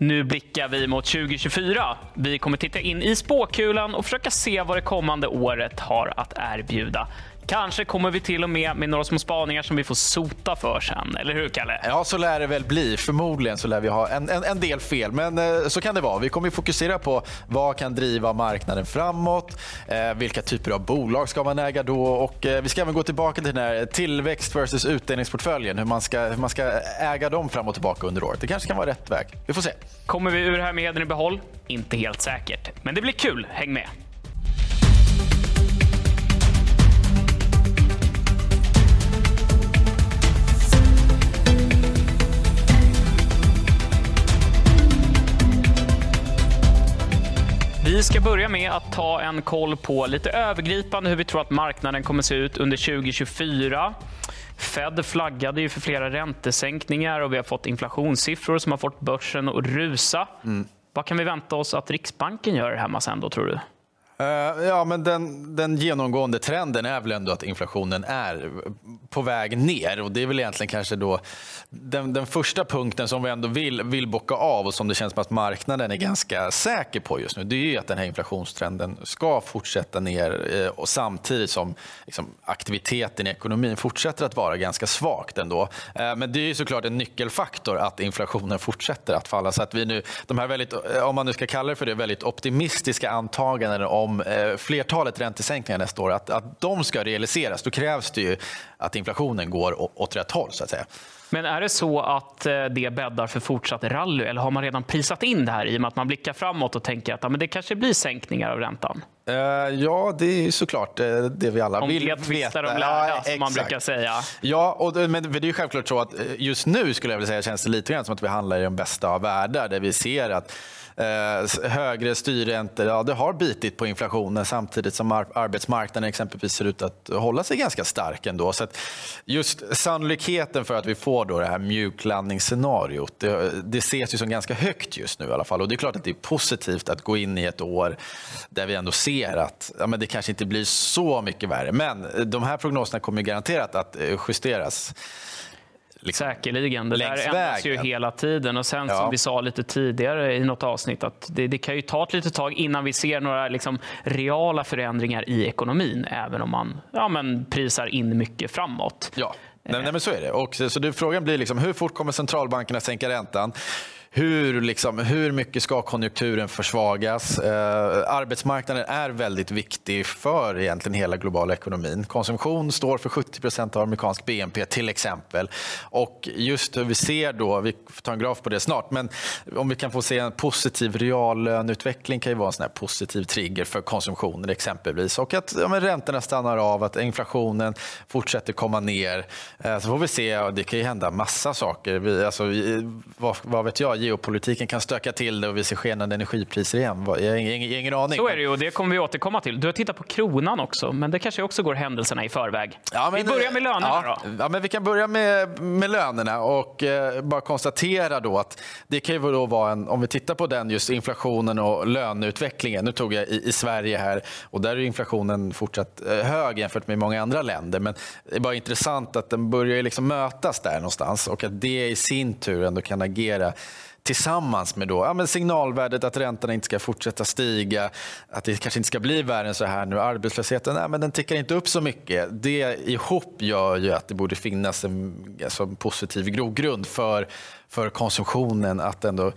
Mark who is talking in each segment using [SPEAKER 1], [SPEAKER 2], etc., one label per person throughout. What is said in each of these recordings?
[SPEAKER 1] Nu blickar vi mot 2024. Vi kommer titta in i spåkulan och försöka se vad det kommande året har att erbjuda. Kanske kommer vi till och med med några små spaningar som vi får sota för sen, eller hur Kalle?
[SPEAKER 2] Ja, så lär det väl bli. Förmodligen så lär vi ha en, en, en del fel, men eh, så kan det vara. Vi kommer fokusera på vad kan driva marknaden framåt, eh, vilka typer av bolag ska man äga då och eh, vi ska även gå tillbaka till den här tillväxt versus utdelningsportföljen, hur man, ska, hur man ska äga dem fram och tillbaka under året. Det kanske kan vara rätt väg. Vi får se.
[SPEAKER 1] Kommer vi ur det här med hedern i behåll? Inte helt säkert, men det blir kul. Häng med! Vi ska börja med att ta en koll på lite övergripande hur vi tror att marknaden kommer se ut under 2024. Fed flaggade ju för flera räntesänkningar och vi har fått inflationssiffror som har fått börsen att rusa. Mm. Vad kan vi vänta oss att Riksbanken gör hemma sen då, tror du?
[SPEAKER 2] Eh, ja, men den, den, genomgående trenden är väl ändå att inflationen är på väg ner. Och Det är väl egentligen kanske då den, den, första punkten som vi ändå vill, vill bocka av och som det känns som att marknaden är ganska säker på just nu. Det är att den här inflationstrenden ska fortsätta ner eh, och samtidigt som liksom, aktiviteten i ekonomin fortsätter att vara ganska svagt ändå. Eh, men det är såklart en nyckelfaktor att inflationen fortsätter att falla. Så att vi nu, de här väldigt, om man nu ska kalla det för det, väldigt optimistiska antaganden om eh, flertalet räntesänkningar nästa år, att, att de ska realiseras, då krävs det ju att inflationen går åt rätt håll. så att säga.
[SPEAKER 1] Men är det så att eh, det bäddar för fortsatt rally eller har man redan prisat in det här i och med att man blickar framåt och tänker att ja, men det kanske blir sänkningar av räntan?
[SPEAKER 2] Uh, ja, det är såklart det vi alla
[SPEAKER 1] Om
[SPEAKER 2] vill
[SPEAKER 1] veta. Om de lärda, ja, som man brukar säga.
[SPEAKER 2] Ja, och, men det är ju självklart så att just nu skulle jag vilja säga känns det lite grann som att vi handlar i den bästa av världar där vi ser att eh, högre styrräntor, ja, det har bitit på inflationen samtidigt som ar arbetsmarknaden exempelvis ser ut att hålla sig ganska stark ändå. Så just sannolikheten för att vi får då det här mjuklandningsscenariot, det, det ses ju som ganska högt just nu i alla fall. Och det är klart att det är positivt att gå in i ett år där vi ändå ser att ja, men det kanske inte blir så mycket värre. Men de här prognoserna kommer garanterat att eh, justeras
[SPEAKER 1] Liksom, Säkerligen. Det där ändras ju hela tiden. Och sen ja. som vi sa lite tidigare i något avsnitt att det, det kan ju ta ett litet tag innan vi ser några liksom, reala förändringar i ekonomin även om man ja, men prisar in mycket framåt.
[SPEAKER 2] Ja, nej, nej men så är det. Och, så, så det, frågan blir liksom, hur fort kommer centralbankerna sänka räntan? Hur, liksom, hur mycket ska konjunkturen försvagas? Eh, arbetsmarknaden är väldigt viktig för egentligen hela globala ekonomin. Konsumtion står för 70 procent av amerikansk BNP till exempel. Och just hur vi ser då, vi får ta en graf på det snart, men om vi kan få se en positiv reallöneutveckling kan ju vara en sån här positiv trigger för konsumtionen exempelvis. Och att ja, men räntorna stannar av, att inflationen fortsätter komma ner. Eh, så får vi se, och det kan ju hända massa saker. Vi, alltså, vi, vad, vad vet jag, geopolitiken kan stöka till det och vi ser skenande energipriser igen. Jag har ingen, ingen aning.
[SPEAKER 1] Så är det ju och det kommer vi återkomma till. Du har tittat på kronan också, men det kanske också går händelserna i förväg. Ja, men, vi börjar med lönerna
[SPEAKER 2] ja, då. Ja, men vi kan börja med, med lönerna och eh, bara konstatera då att det kan ju då vara en, om vi tittar på den just inflationen och löneutvecklingen. Nu tog jag i, i Sverige här och där är inflationen fortsatt eh, hög jämfört med många andra länder. Men det är bara intressant att den börjar liksom mötas där någonstans och att det i sin tur ändå kan agera tillsammans med då, ja, men signalvärdet att räntorna inte ska fortsätta stiga, att det kanske inte ska bli värre än så här nu. Arbetslösheten nej, men den tickar inte upp så mycket. Det ihop gör ju att det borde finnas en alltså, positiv grogrund för, för konsumtionen att ändå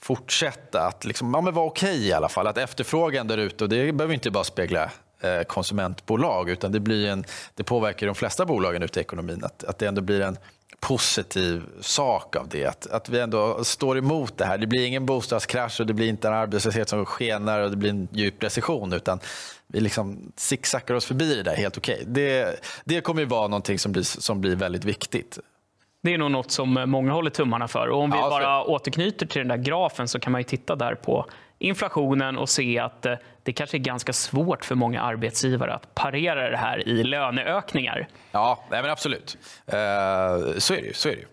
[SPEAKER 2] fortsätta att liksom, ja, men vara okej okay i alla fall. Att efterfrågan där ute, och det behöver inte bara spegla eh, konsumentbolag utan det, blir en, det påverkar de flesta bolagen ute i ekonomin. Att, att det ändå blir en positiv sak av det. Att, att vi ändå står emot det här. Det blir ingen bostadskrasch och det blir inte en arbetslöshet som skenar och det blir en djup recession. Utan vi liksom zigzaggar oss förbi det där helt okej. Okay. Det, det kommer ju vara någonting som blir, som blir väldigt viktigt.
[SPEAKER 1] Det är nog något som många håller tummarna för. Och om vi ja, bara återknyter till den där grafen så kan man titta där på inflationen och se att eh, det kanske är ganska svårt för många arbetsgivare att parera det här i löneökningar.
[SPEAKER 2] Ja, men absolut. Eh, så är det ju. Så är det ju.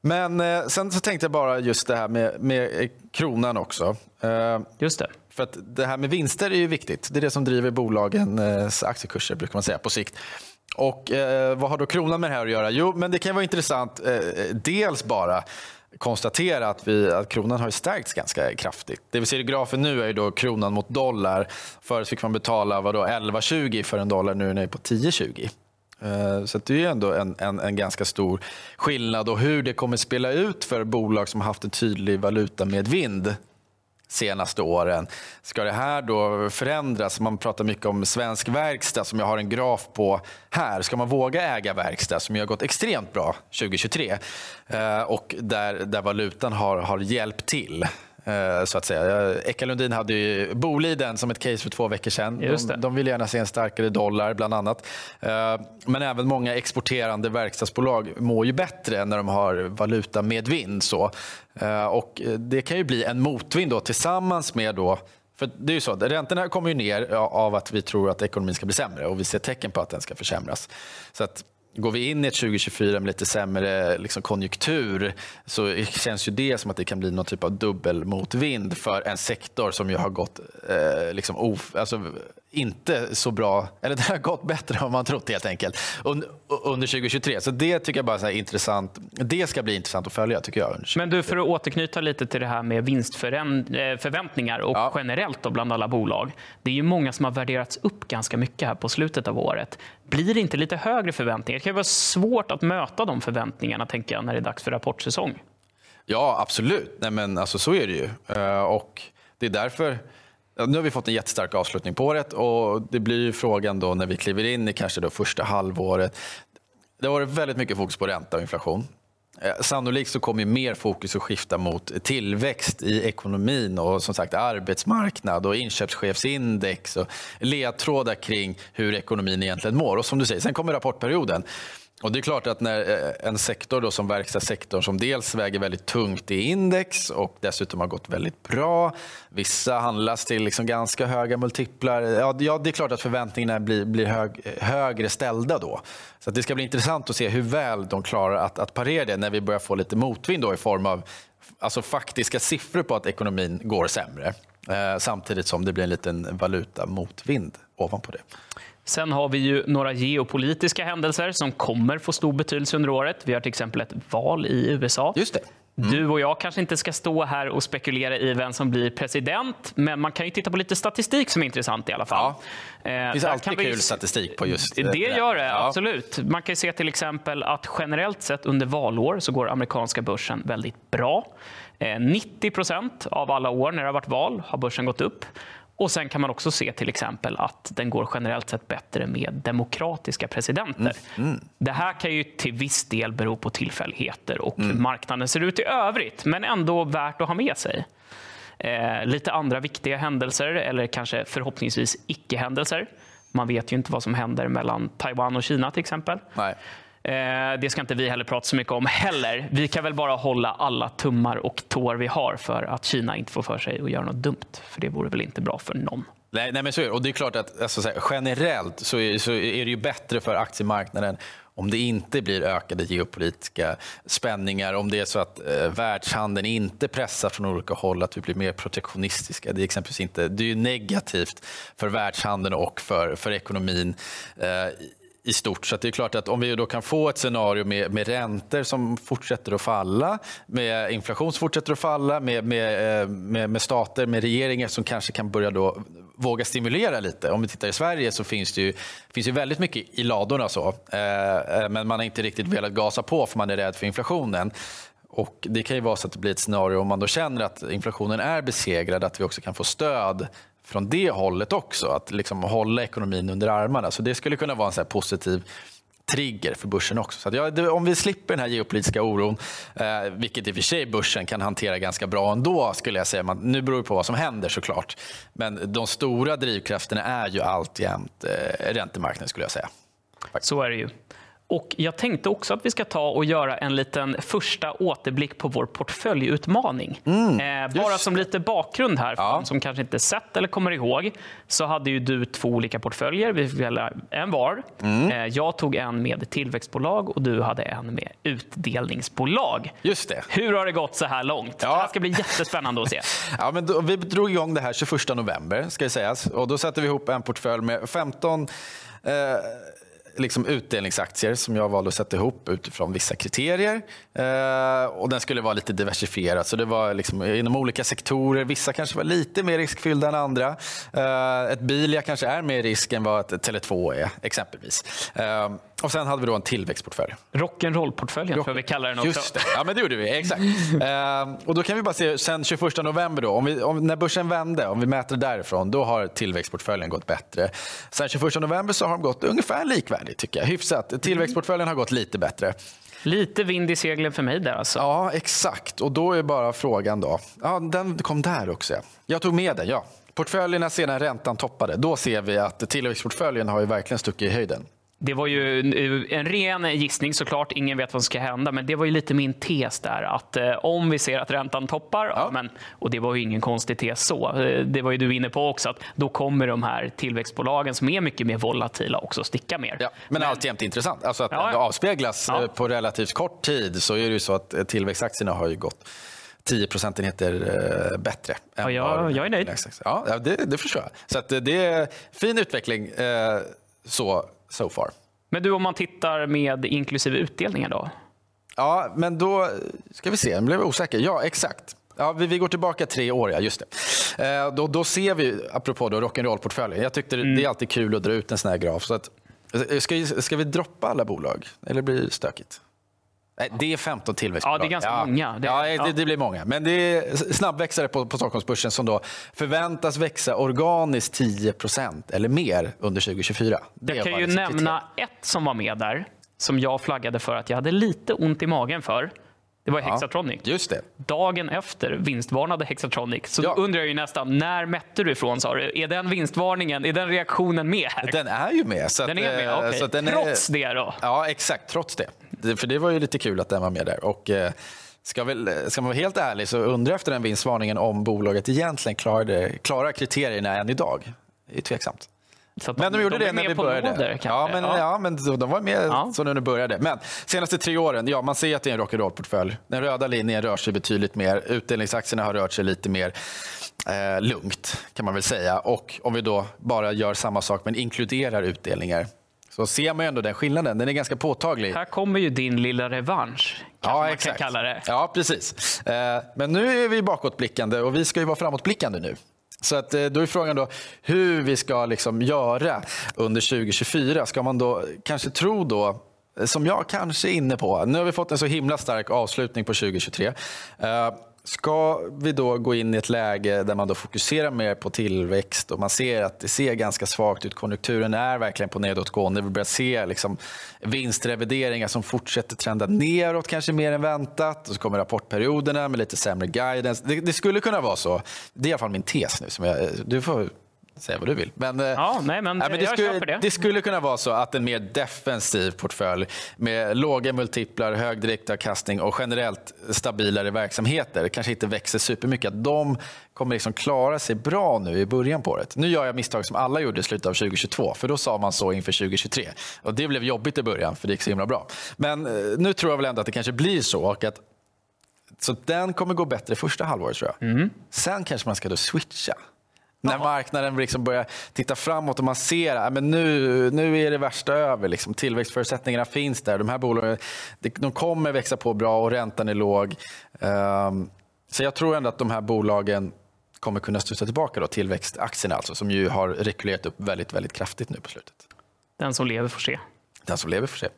[SPEAKER 2] Men eh, sen så tänkte jag bara just det här med, med kronan också.
[SPEAKER 1] Just det.
[SPEAKER 2] För att det här med vinster är ju viktigt. Det är det som driver bolagens aktiekurser brukar man säga på sikt. Och eh, Vad har då kronan med det här att göra? Jo, men det kan vara intressant. Eh, dels bara konstatera att, vi, att kronan har stärkts ganska kraftigt. Det vi ser i grafen nu är ju då kronan mot dollar. Förut fick man betala 11,20 för en dollar, nu är den på 10,20. Eh, så det är ändå en, en, en, ganska stor skillnad och hur det kommer spela ut för bolag som har haft en tydlig valutamedvind senaste åren. Ska det här då förändras? Man pratar mycket om svensk verkstad som jag har en graf på här. Ska man våga äga verkstad som har gått extremt bra 2023 eh, och där, där valutan har, har hjälpt till så att säga. Eka Lundin hade ju Boliden som ett case för två veckor sedan. De, de vill gärna se en starkare dollar bland annat. Eh, men även många exporterande verkstadsbolag mår ju bättre när de har valuta med vind. Så. Eh, och det kan ju bli en motvind då, tillsammans med då för det är ju så, räntorna kommer ju ner av att vi tror att ekonomin ska bli sämre och vi ser tecken på att den ska försämras. Så att Går vi in i ett 2024 med lite sämre liksom, konjunktur så känns ju det som att det kan bli någon typ av dubbelmotvind för en sektor som ju har gått eh, liksom, of, alltså, inte så bra, eller det har gått bättre än man trott helt enkelt under, 2023. Så det tycker jag bara är intressant. Det ska bli intressant att följa tycker jag.
[SPEAKER 1] Men du, för att återknyta lite till det här med vinstförväntningar och ja. generellt då bland alla bolag. Det är ju många som har värderats upp ganska mycket här på slutet av året. Blir det inte lite högre förväntningar? Det kan vara svårt att möta de förväntningarna tänker jag när det är dags för rapportsäsong.
[SPEAKER 2] Ja, absolut. Nej, men alltså, så är det ju. Eh, och det är därför nu har vi fått en jättestark avslutning på året och det blir ju frågan då när vi kliver in i kanske då första halvåret. Det har varit väldigt mycket fokus på ränta och inflation. Eh, sannolikt så kommer mer fokus att skifta mot tillväxt i ekonomin och som sagt arbetsmarknad och inköpschefsindex och ledtrådar kring hur ekonomin egentligen mår. Och som du säger, sen kommer rapportperioden. Och det är klart att när eh, en sektor då som verkstadssektorn som dels väger väldigt tungt i index och dessutom har gått väldigt bra. Vissa handlas till liksom ganska höga multiplar. Ja, det är klart att förväntningarna blir, blir hög, högre ställda då. Så det ska bli intressant att se hur väl de klarar att, att parera det när vi börjar få lite motvind då i form av alltså faktiska siffror på att ekonomin går sämre. Eh, samtidigt som det blir en liten valutamotvind ovanpå det.
[SPEAKER 1] Sen har vi ju några geopolitiska händelser som kommer få stor betydelse under året. Vi har till exempel ett val i USA.
[SPEAKER 2] Just det.
[SPEAKER 1] Mm. Du och jag kanske inte ska stå här och spekulera i vem som blir president, men man kan ju titta på lite statistik som är intressant i alla fall.
[SPEAKER 2] Ja. Eh, det finns alltid kul vi... statistik på just
[SPEAKER 1] det. Det gör det, ja. absolut. Man kan se till exempel att generellt sett under valår så går amerikanska börsen väldigt bra. 90 eh, procent av alla år när det har varit val har börsen gått upp. Och Sen kan man också se till exempel att den går generellt sett bättre med demokratiska presidenter. Mm. Mm. Det här kan ju till viss del bero på tillfälligheter och mm. hur marknaden ser ut i övrigt, men ändå värt att ha med sig. Eh, lite andra viktiga händelser, eller kanske förhoppningsvis icke-händelser. Man vet ju inte vad som händer mellan Taiwan och Kina till exempel.
[SPEAKER 2] Nej.
[SPEAKER 1] Eh, det ska inte vi heller prata så mycket om heller. Vi kan väl bara hålla alla tummar och tår vi har för att Kina inte får för sig att göra något dumt. För det vore väl inte bra för någon.
[SPEAKER 2] Nej, nej men så är det. Och det är klart att alltså, generellt så är, så är det ju bättre för aktiemarknaden om det inte blir ökade geopolitiska spänningar, om det är så att eh, världshandeln inte pressar från olika håll, att vi blir mer protektionistiska. Det är exempelvis inte, det är negativt för världshandeln och för, för ekonomin eh, i stort. Så det är klart att om vi då kan få ett scenario med, med räntor som fortsätter att falla, med inflation som fortsätter att falla, med, med, eh, med, med stater, med regeringar som kanske kan börja då våga stimulera lite. Om vi tittar i Sverige så finns det ju, finns ju väldigt mycket i ladorna. Så. Eh, eh, men man har inte riktigt velat gasa på för man är rädd för inflationen. Och Det kan ju vara så att det blir ett scenario om man då känner att inflationen är besegrad, att vi också kan få stöd från det hållet också. Att liksom hålla ekonomin under armarna. Så det skulle kunna vara en så positiv trigger för börsen också. Så ja, det, om vi slipper den här geopolitiska oron, eh, vilket i och för sig börsen kan hantera ganska bra ändå, skulle jag säga. Man, nu beror det på vad som händer såklart. Men de stora drivkrafterna är ju alltjämt eh, räntemarknaden skulle jag säga.
[SPEAKER 1] Så är det ju. Och jag tänkte också att vi ska ta och göra en liten första återblick på vår portföljutmaning. Mm, eh, bara som lite bakgrund här, för ja. de som kanske inte sett eller kommer ihåg, så hade ju du två olika portföljer. Vi fick välja en var. Mm. Eh, jag tog en med tillväxtbolag och du hade en med utdelningsbolag.
[SPEAKER 2] Just det.
[SPEAKER 1] Hur har det gått så här långt? Ja. Det här ska bli jättespännande att se.
[SPEAKER 2] ja, men då, vi drog igång det här 21 november, ska sägas. Och då satte vi ihop en portfölj med 15 eh, liksom utdelningsaktier som jag valde att sätta ihop utifrån vissa kriterier. Eh, och Den skulle vara lite diversifierad, så det var liksom inom olika sektorer. Vissa kanske var lite mer riskfyllda än andra. Eh, ett Bilia kanske är mer risk än vad ett Tele2 är, exempelvis. Eh, och Sen hade vi då en tillväxtportfölj.
[SPEAKER 1] Rock'n'roll-portföljen Rock... jag vi kallar den också.
[SPEAKER 2] Just det. Ja, men det gjorde vi. Exakt. eh, och då kan vi bara se, sen 21 november, då, om vi, om, när börsen vände, om vi mäter därifrån, då har tillväxtportföljen gått bättre. Sen 21 november så har de gått ungefär likvärdigt, tycker jag. Hyfsat. Tillväxtportföljen har gått lite bättre.
[SPEAKER 1] Lite vind i seglen för mig där alltså.
[SPEAKER 2] Ja, exakt. Och då är bara frågan då. Ja, den kom där också. Jag tog med den, ja. Portföljerna sedan räntan toppade. Då ser vi att tillväxtportföljen har ju verkligen stuckit i höjden.
[SPEAKER 1] Det var ju en ren gissning såklart, ingen vet vad som ska hända, men det var ju lite min tes där att eh, om vi ser att räntan toppar, ja. men, och det var ju ingen konstig tes så, eh, det var ju du inne på också, att då kommer de här tillväxtbolagen som är mycket mer volatila också sticka mer.
[SPEAKER 2] Ja, men, men alltjämt intressant, alltså att ja, det avspeglas. Eh, på relativt kort tid så är det ju så att tillväxtaktierna har ju gått 10 procentenheter bättre.
[SPEAKER 1] Ja, jag, jag är nöjd.
[SPEAKER 2] Ja, det, det förstår jag. Så det är fin utveckling så so far.
[SPEAKER 1] Men du, om man tittar med inklusive utdelningar då?
[SPEAKER 2] Ja, men då ska vi se, nu blev jag osäker. Ja, exakt. Ja, vi, vi går tillbaka tre år, ja, just det. Eh, då, då ser vi, apropå rock'n'roll-portföljen, jag tyckte mm. det är alltid kul att dra ut en sån här graf. Så att, ska, ska vi droppa alla bolag, eller blir det stökigt? Det är 15 tillväxtbolag.
[SPEAKER 1] Ja, det är ganska ja. många.
[SPEAKER 2] Det, ja, det, det, blir många. Men det är snabbväxare på, på Stockholmsbörsen som då förväntas växa organiskt 10% eller mer under 2024.
[SPEAKER 1] Det jag kan ju nämna ett som var med där, som jag flaggade för att jag hade lite ont i magen för. Det var Hexatronic.
[SPEAKER 2] Ja, just det.
[SPEAKER 1] Dagen efter vinstvarnade Hexatronic. Så ja. undrar jag ju nästan, när mätte du ifrån sa du? Är den vinstvarningen, är den reaktionen med här?
[SPEAKER 2] Den är ju med. Så
[SPEAKER 1] den är med, eh. Okay. Trots är... det då?
[SPEAKER 2] Ja, exakt. Trots det för det var ju lite kul att den var med där. Och, eh, ska, väl, ska man vara helt ärlig så undrar jag efter den vinstvarningen om bolaget egentligen klarade, klarar kriterierna än idag. Det är tveksamt.
[SPEAKER 1] De, men de gjorde de det när vi började. Nåder,
[SPEAKER 2] ja, men, ja. ja. men de var med ja. så när det började. Men senaste tre åren, ja, man ser att det är en rock'n'roll-portfölj. Den röda linjen rör sig betydligt mer. Utdelningsaktierna har rört sig lite mer eh, lugnt, kan man väl säga. Och om vi då bara gör samma sak men inkluderar utdelningar så ser man ändå den skillnaden. Den är ganska påtaglig.
[SPEAKER 1] Här kommer ju din lilla revansch. Ja, man exakt. Kan kalla det.
[SPEAKER 2] Ja, precis. Eh, men nu är vi bakåtblickande och vi ska ju vara framåtblickande nu. Så att, eh, då är frågan då hur vi ska liksom göra under 2024. Ska man då kanske tro då som jag kanske är inne på. Nu har vi fått en så himla stark avslutning på 2023. Ska vi då gå in i ett läge där man då fokuserar mer på tillväxt och man ser att det ser ganska svagt ut, konjunkturen är verkligen på nedåtgående, vi börjar se liksom vinstrevideringar som fortsätter trenda neråt kanske mer än väntat och så kommer rapportperioderna med lite sämre guidance. Det, det skulle kunna vara så. Det är i alla fall min tes nu. Som jag, du får säga vad du vill. Men,
[SPEAKER 1] eh, ja, nej, men,
[SPEAKER 2] nej, men det, skulle, det. det, skulle kunna vara så att en mer defensiv portfölj med låga multiplar, hög direktavkastning och generellt stabilare verksamheter kanske inte växer supermycket. Att de kommer liksom klara sig bra nu i början på året. Nu gör jag misstag som alla gjorde i slutet av 2022, för då sa man så inför 2023. Och Det blev jobbigt i början, för det gick så himla bra. Men eh, nu tror jag väl ändå att det kanske blir så. Och att, så den kommer gå bättre första halvåret tror jag. Mm. Sen kanske man ska då switcha när marknaden liksom börjar titta framåt och man ser att nu, nu är det värsta över. Liksom. Tillväxtförutsättningarna finns där. De här bolagen de kommer växa på bra och räntan är låg. Um, så jag tror ändå att de här bolagen kommer kunna studsa tillbaka. Då, tillväxtaktierna alltså, som ju har rekylerat upp väldigt, väldigt kraftigt nu på slutet.
[SPEAKER 1] Den som lever får se.
[SPEAKER 2] Den som lever får se.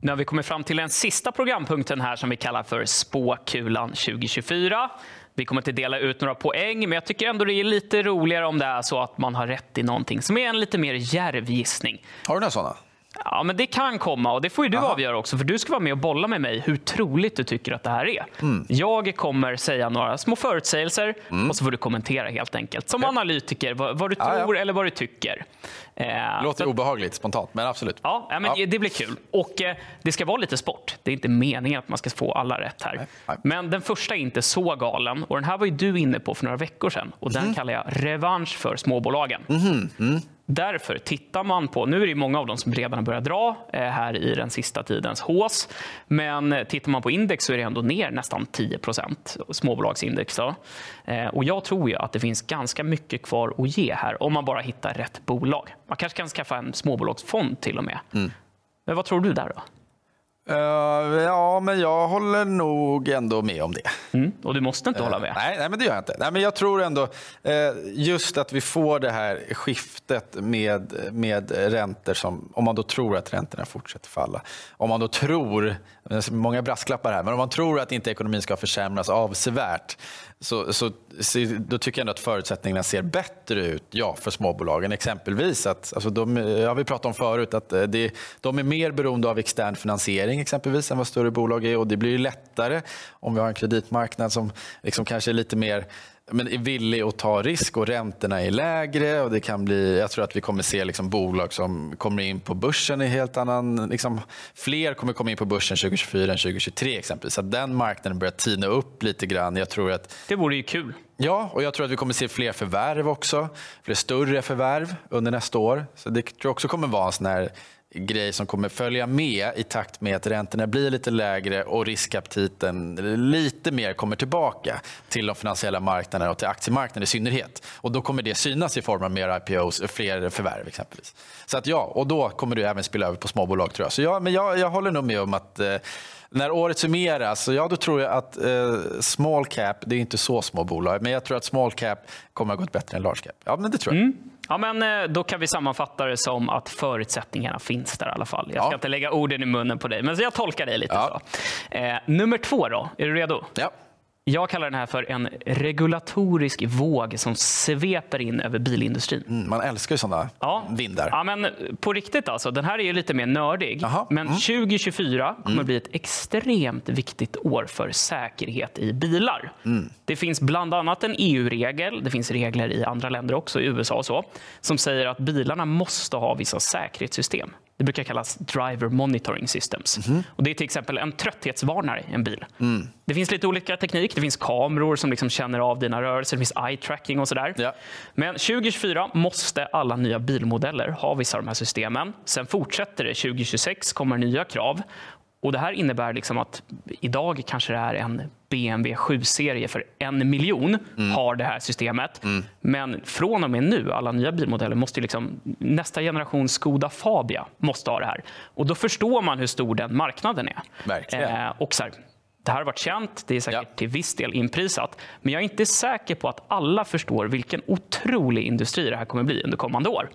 [SPEAKER 1] Nu har vi kommit fram till den sista programpunkten här som vi kallar för spåkulan 2024. Vi kommer inte dela ut några poäng, men jag tycker ändå det är lite roligare om det är så att man har rätt i någonting som är en lite mer djärv gissning.
[SPEAKER 2] Har du några sådana?
[SPEAKER 1] Ja, men det kan komma och det får ju du Aha. avgöra också, för du ska vara med och bolla med mig hur troligt du tycker att det här är. Mm. Jag kommer säga några små förutsägelser mm. och så får du kommentera helt enkelt. Som okay. analytiker, vad, vad du tror ja, eller vad du tycker.
[SPEAKER 2] Eh, Låter så, obehagligt spontant, men absolut.
[SPEAKER 1] Ja, ja men det blir kul. Och eh, det ska vara lite sport. Det är inte meningen att man ska få alla rätt här. Nej, nej. Men den första är inte så galen och den här var ju du inne på för några veckor sedan och mm. den kallar jag revansch för småbolagen. Därför tittar man på, nu är det många av dem som redan har börjat dra eh, här i den sista tidens hås, men tittar man på index så är det ändå ner nästan 10 småbolagsindex. Då. Eh, och jag tror ju att det finns ganska mycket kvar att ge här om man bara hittar rätt bolag. Man kanske kan skaffa en småbolagsfond till och med. Mm. Men vad tror du där då?
[SPEAKER 2] Uh, ja, men jag håller nog ändå med om det.
[SPEAKER 1] Mm. Och du måste inte uh, hålla med?
[SPEAKER 2] Nej, nej, men det gör jag inte. Nej, men jag tror ändå uh, just att vi får det här skiftet med, med räntor som, om man då tror att räntorna fortsätter falla. Om man då tror, många brasklappar här, men om man tror att inte ekonomin ska försämras avsevärt så, så, så, då tycker jag ändå att förutsättningarna ser bättre ut ja, för småbolagen. Exempelvis att, alltså de, jag vi pratat om förut, att det, de är mer beroende av extern finansiering exempelvis än vad större bolag är och det blir lättare om vi har en kreditmarknad som liksom kanske är lite mer men är villig att ta risk och räntorna är lägre. Och det kan bli, jag tror att vi kommer se liksom bolag som kommer in på börsen i helt annan... Liksom, fler kommer komma in på börsen 2024 än 2023 exempelvis. Så att den marknaden börjar tina upp lite grann. Jag tror att,
[SPEAKER 1] det vore ju kul.
[SPEAKER 2] Ja, och jag tror att vi kommer se fler förvärv också. Fler större förvärv under nästa år. Så det tror jag också kommer vara en sån här grej som kommer följa med i takt med att räntorna blir lite lägre och riskaptiten lite mer kommer tillbaka till de finansiella marknaderna och till aktiemarknaden i synnerhet. Och då kommer det synas i form av mer IPOs, och fler förvärv exempelvis. Så att ja, och då kommer det även spela över på småbolag tror jag. Så ja, men jag, jag håller nog med om att eh, när året summeras, så ja, då tror jag att eh, small cap, det är inte så små bolag, men jag tror att small cap kommer att gå bättre än large cap. Ja, men det tror jag. Mm.
[SPEAKER 1] Ja, men eh, då kan vi sammanfatta det som att förutsättningarna finns där i alla fall. Jag ska ja. inte lägga orden i munnen på dig, men jag tolkar dig lite ja. så. Eh, nummer två då, är du redo?
[SPEAKER 2] Ja.
[SPEAKER 1] Jag kallar den här för en regulatorisk våg som sveper in över bilindustrin.
[SPEAKER 2] Mm, man älskar ju sådana ja. vindar.
[SPEAKER 1] Ja, men på riktigt alltså. Den här är ju lite mer nördig. Aha. Men mm. 2024 kommer mm. bli ett extremt viktigt år för säkerhet i bilar. Mm. Det finns bland annat en EU-regel, det finns regler i andra länder också, i USA och så, som säger att bilarna måste ha vissa säkerhetssystem. Det brukar kallas driver monitoring systems. Mm. Och det är till exempel en trötthetsvarnare i en bil. Mm. Det finns lite olika teknik. Det finns kameror som liksom känner av dina rörelser. Det finns eye tracking och sådär. Ja. Men 2024 måste alla nya bilmodeller ha vissa av de här systemen. Sen fortsätter det. 2026 kommer nya krav. Och Det här innebär liksom att idag kanske det är en BMW 7-serie för en miljon mm. har det här systemet. Mm. Men från och med nu, alla nya bilmodeller, måste liksom, nästa generation Skoda Fabia måste ha det här. Och då förstår man hur stor den marknaden är.
[SPEAKER 2] Verkligen. Eh,
[SPEAKER 1] och så här, det här har varit känt, det är säkert ja. till viss del inprisat. Men jag är inte säker på att alla förstår vilken otrolig industri det här kommer bli under kommande år.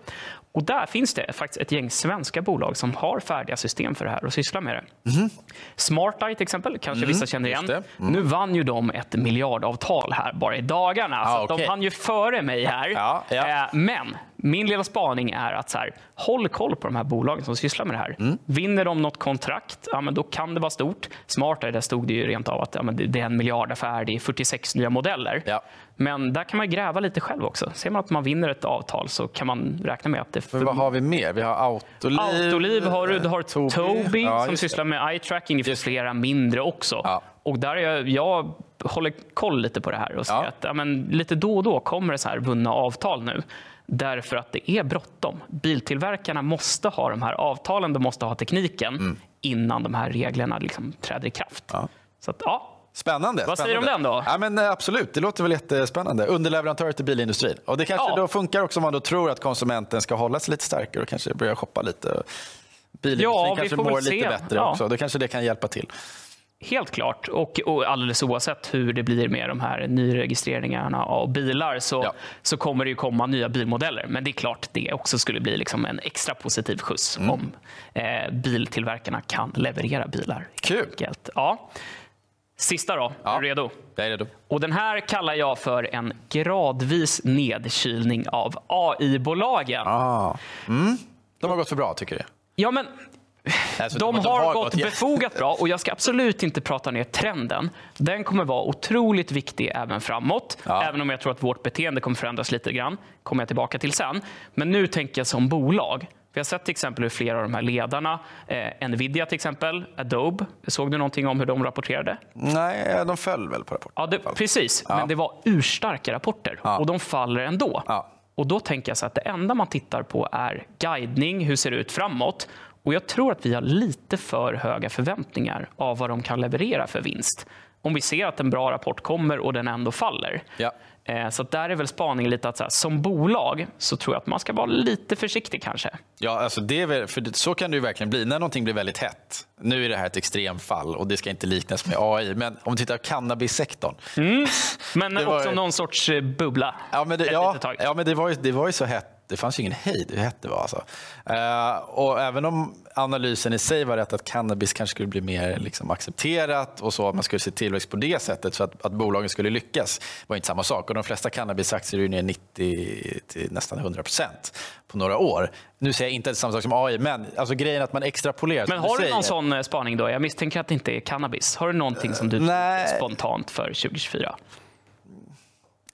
[SPEAKER 1] Och där finns det faktiskt ett gäng svenska bolag som har färdiga system för det här och sysslar med det. Mm. SmartEye till exempel, kanske mm. vissa känner igen. Mm. Nu vann ju de ett miljardavtal här bara i dagarna. Ah, så okay. de hann ju före mig här. Ja, ja. Eh, men min lilla spaning är att så här, håll koll på de här bolagen som sysslar med det här. Mm. Vinner de något kontrakt, ja, men då kan det vara stort. Smartare, där stod det ju rent av att ja, men det är en miljardaffär, det är 46 nya modeller. Ja. Men där kan man gräva lite själv också. Ser man att man vinner ett avtal så kan man räkna med att det...
[SPEAKER 2] För vad har vi mer? Vi har Autoliv.
[SPEAKER 1] Autoliv har du, du har Tobii, Tobii ja, som sysslar med eye tracking. Det finns flera mindre också. Ja. Och där är jag, jag håller koll lite på det här och ser att ja, men lite då och då kommer det så här vunna avtal nu. Därför att det är bråttom. Biltillverkarna måste ha de här avtalen, de måste ha tekniken mm. innan de här reglerna liksom träder i kraft. Ja. Så att, ja,
[SPEAKER 2] Spännande.
[SPEAKER 1] Vad
[SPEAKER 2] säger
[SPEAKER 1] du om den då?
[SPEAKER 2] Ja, men eh, absolut, det låter väl jättespännande. Underleverantörer till bilindustrin. Och det kanske ja. då funkar också om man då tror att konsumenten ska hålla sig lite starkare och kanske börja shoppa lite. Bilindustrin ja, kanske mår lite bättre ja. också. Då kanske det kan hjälpa till.
[SPEAKER 1] Helt klart. Och, och alldeles oavsett hur det blir med de här nyregistreringarna av bilar så, ja. så kommer det ju komma nya bilmodeller. Men det är klart det också skulle bli liksom en extra positiv skjuts mm. om eh, biltillverkarna kan leverera bilar.
[SPEAKER 2] Kul!
[SPEAKER 1] Ja. Sista då. Ja. Är du redo?
[SPEAKER 2] Jag är redo.
[SPEAKER 1] Och den här kallar jag för en gradvis nedkylning av AI-bolagen.
[SPEAKER 2] Ah. Mm. De har gått för bra, tycker du?
[SPEAKER 1] Ja, men Alltså, de, har, har gått, gått befogat bra och jag ska absolut inte prata ner trenden. Den kommer vara otroligt viktig även framåt. Ja. Även om jag tror att vårt beteende kommer förändras lite grann. kommer jag tillbaka till sen. Men nu tänker jag som bolag. Vi har sett till exempel hur flera av de här ledarna, eh, Nvidia till exempel, Adobe, såg du någonting om hur de rapporterade?
[SPEAKER 2] Nej, de föll väl på rapporten.
[SPEAKER 1] Ja, det, precis, ja. men det var urstarka rapporter ja. och de faller ändå. Ja. Och Då tänker jag så att det enda man tittar på är guidning, hur ser det ut framåt? Och Jag tror att vi har lite för höga förväntningar av vad de kan leverera för vinst. Om vi ser att en bra rapport kommer och den ändå faller.
[SPEAKER 2] Ja.
[SPEAKER 1] Eh, så där är väl spaningen lite att så här, som bolag så tror jag att man ska vara lite försiktig kanske.
[SPEAKER 2] Ja, alltså det är väl, för så kan det ju verkligen bli när någonting blir väldigt hett. Nu är det här ett extremfall och det ska inte liknas med AI, men om vi tittar på cannabissektorn.
[SPEAKER 1] Mm. Men
[SPEAKER 2] var
[SPEAKER 1] också någon sorts eh, bubbla.
[SPEAKER 2] Ja, men det, ja, ja, men det var ju, det var ju så hett. Det fanns ju ingen hejd hur hett det var. Alltså. Eh, och även om analysen i sig var rätt att cannabis kanske skulle bli mer liksom, accepterat och så att man skulle se tillväxt på det sättet så att, att bolagen skulle lyckas var inte samma sak. Och de flesta cannabisaktier är ner 90 till nästan 100 procent på några år. Nu säger jag inte att det är samma sak som AI, men alltså, grejen att man extrapolerar.
[SPEAKER 1] Men har du
[SPEAKER 2] säger.
[SPEAKER 1] någon sån eh, spaning då? Jag misstänker att det inte är cannabis. Har du någonting som du tror spontant för 2024?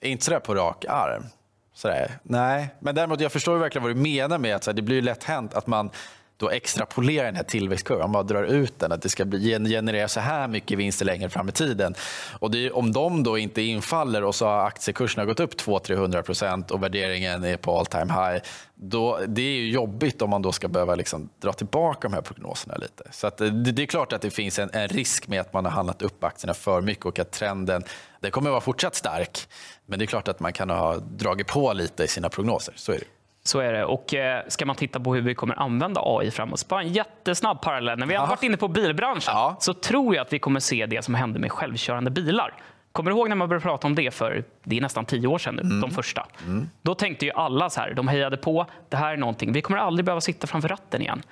[SPEAKER 2] Inte sådär på rak arm. Sådär. Nej, men däremot jag förstår verkligen vad du menar med att här, det blir lätt hänt att man då extrapolerar den här tillväxtkurvan, man bara drar ut den, att det ska bli, generera så här mycket vinster längre fram i tiden. Och det är, om de då inte infaller och så har aktiekurserna gått upp 200-300 procent och värderingen är på all time high, då, det är ju jobbigt om man då ska behöva liksom dra tillbaka de här prognoserna lite. Så att eh, det, det är klart att det finns en, en risk med att man har handlat upp aktierna för mycket och att trenden den kommer att vara fortsatt stark. Men det är klart att man kan ha dragit på lite i sina prognoser. Så är det.
[SPEAKER 1] Så är det. Och eh, ska man titta på hur vi kommer använda AI framåt, så bara en jättesnabb parallell. När vi har varit inne på bilbranschen
[SPEAKER 2] Ja.
[SPEAKER 1] så tror jag att vi kommer se det som hände med självkörande bilar. Kommer du ihåg när man började prata om det för det är nästan tio år sedan nu,
[SPEAKER 2] Mm.
[SPEAKER 1] de första? Då tänkte ju alla så här, de hejade på, det här är någonting, vi kommer aldrig behöva sitta framför ratten igen.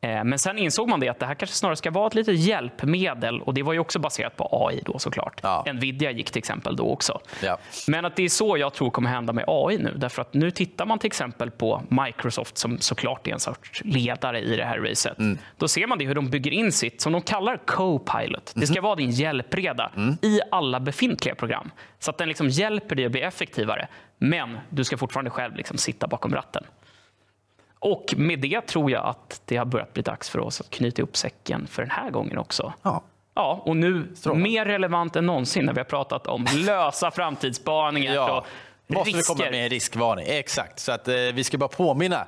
[SPEAKER 1] Eh, Men sen insåg man det att det här kanske snarare ska vara ett litet hjälpmedel och det var ju också baserat på AI då såklart.
[SPEAKER 2] Ja.
[SPEAKER 1] Nvidia gick till exempel då också.
[SPEAKER 2] Ja.
[SPEAKER 1] Men att det är så jag tror kommer hända med AI nu. Därför att nu tittar man till exempel på Microsoft som såklart är en sorts ledare i det här racet. Då ser man det hur de bygger in sitt, som de kallar Copilot. Det ska vara din hjälpreda i alla befintliga program. Så att den liksom hjälper dig att bli effektivare. Men du ska fortfarande själv liksom sitta bakom ratten. Och med det tror jag att det har börjat bli dags för oss att knyta upp säcken för den här gången också.
[SPEAKER 2] Ja.
[SPEAKER 1] Ja, och nu
[SPEAKER 2] Strålande.
[SPEAKER 1] mer relevant än någonsin när vi har pratat om lösa framtidsspaningar
[SPEAKER 2] Ja. Måste vi komma med en riskvarning? Exakt. Så att, eh, vi ska bara påminna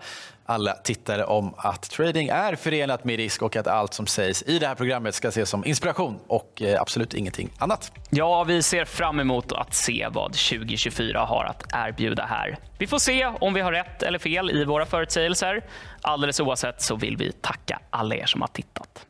[SPEAKER 2] alla tittare om att trading är förenat med risk och att allt som sägs i det här programmet ska ses som inspiration och eh, absolut ingenting annat.
[SPEAKER 1] Ja, vi ser fram emot att se vad 2024 har att erbjuda här. Vi får se om vi har rätt eller fel i våra förutsägelser. Alldeles oavsett så vill vi tacka alla er som har tittat.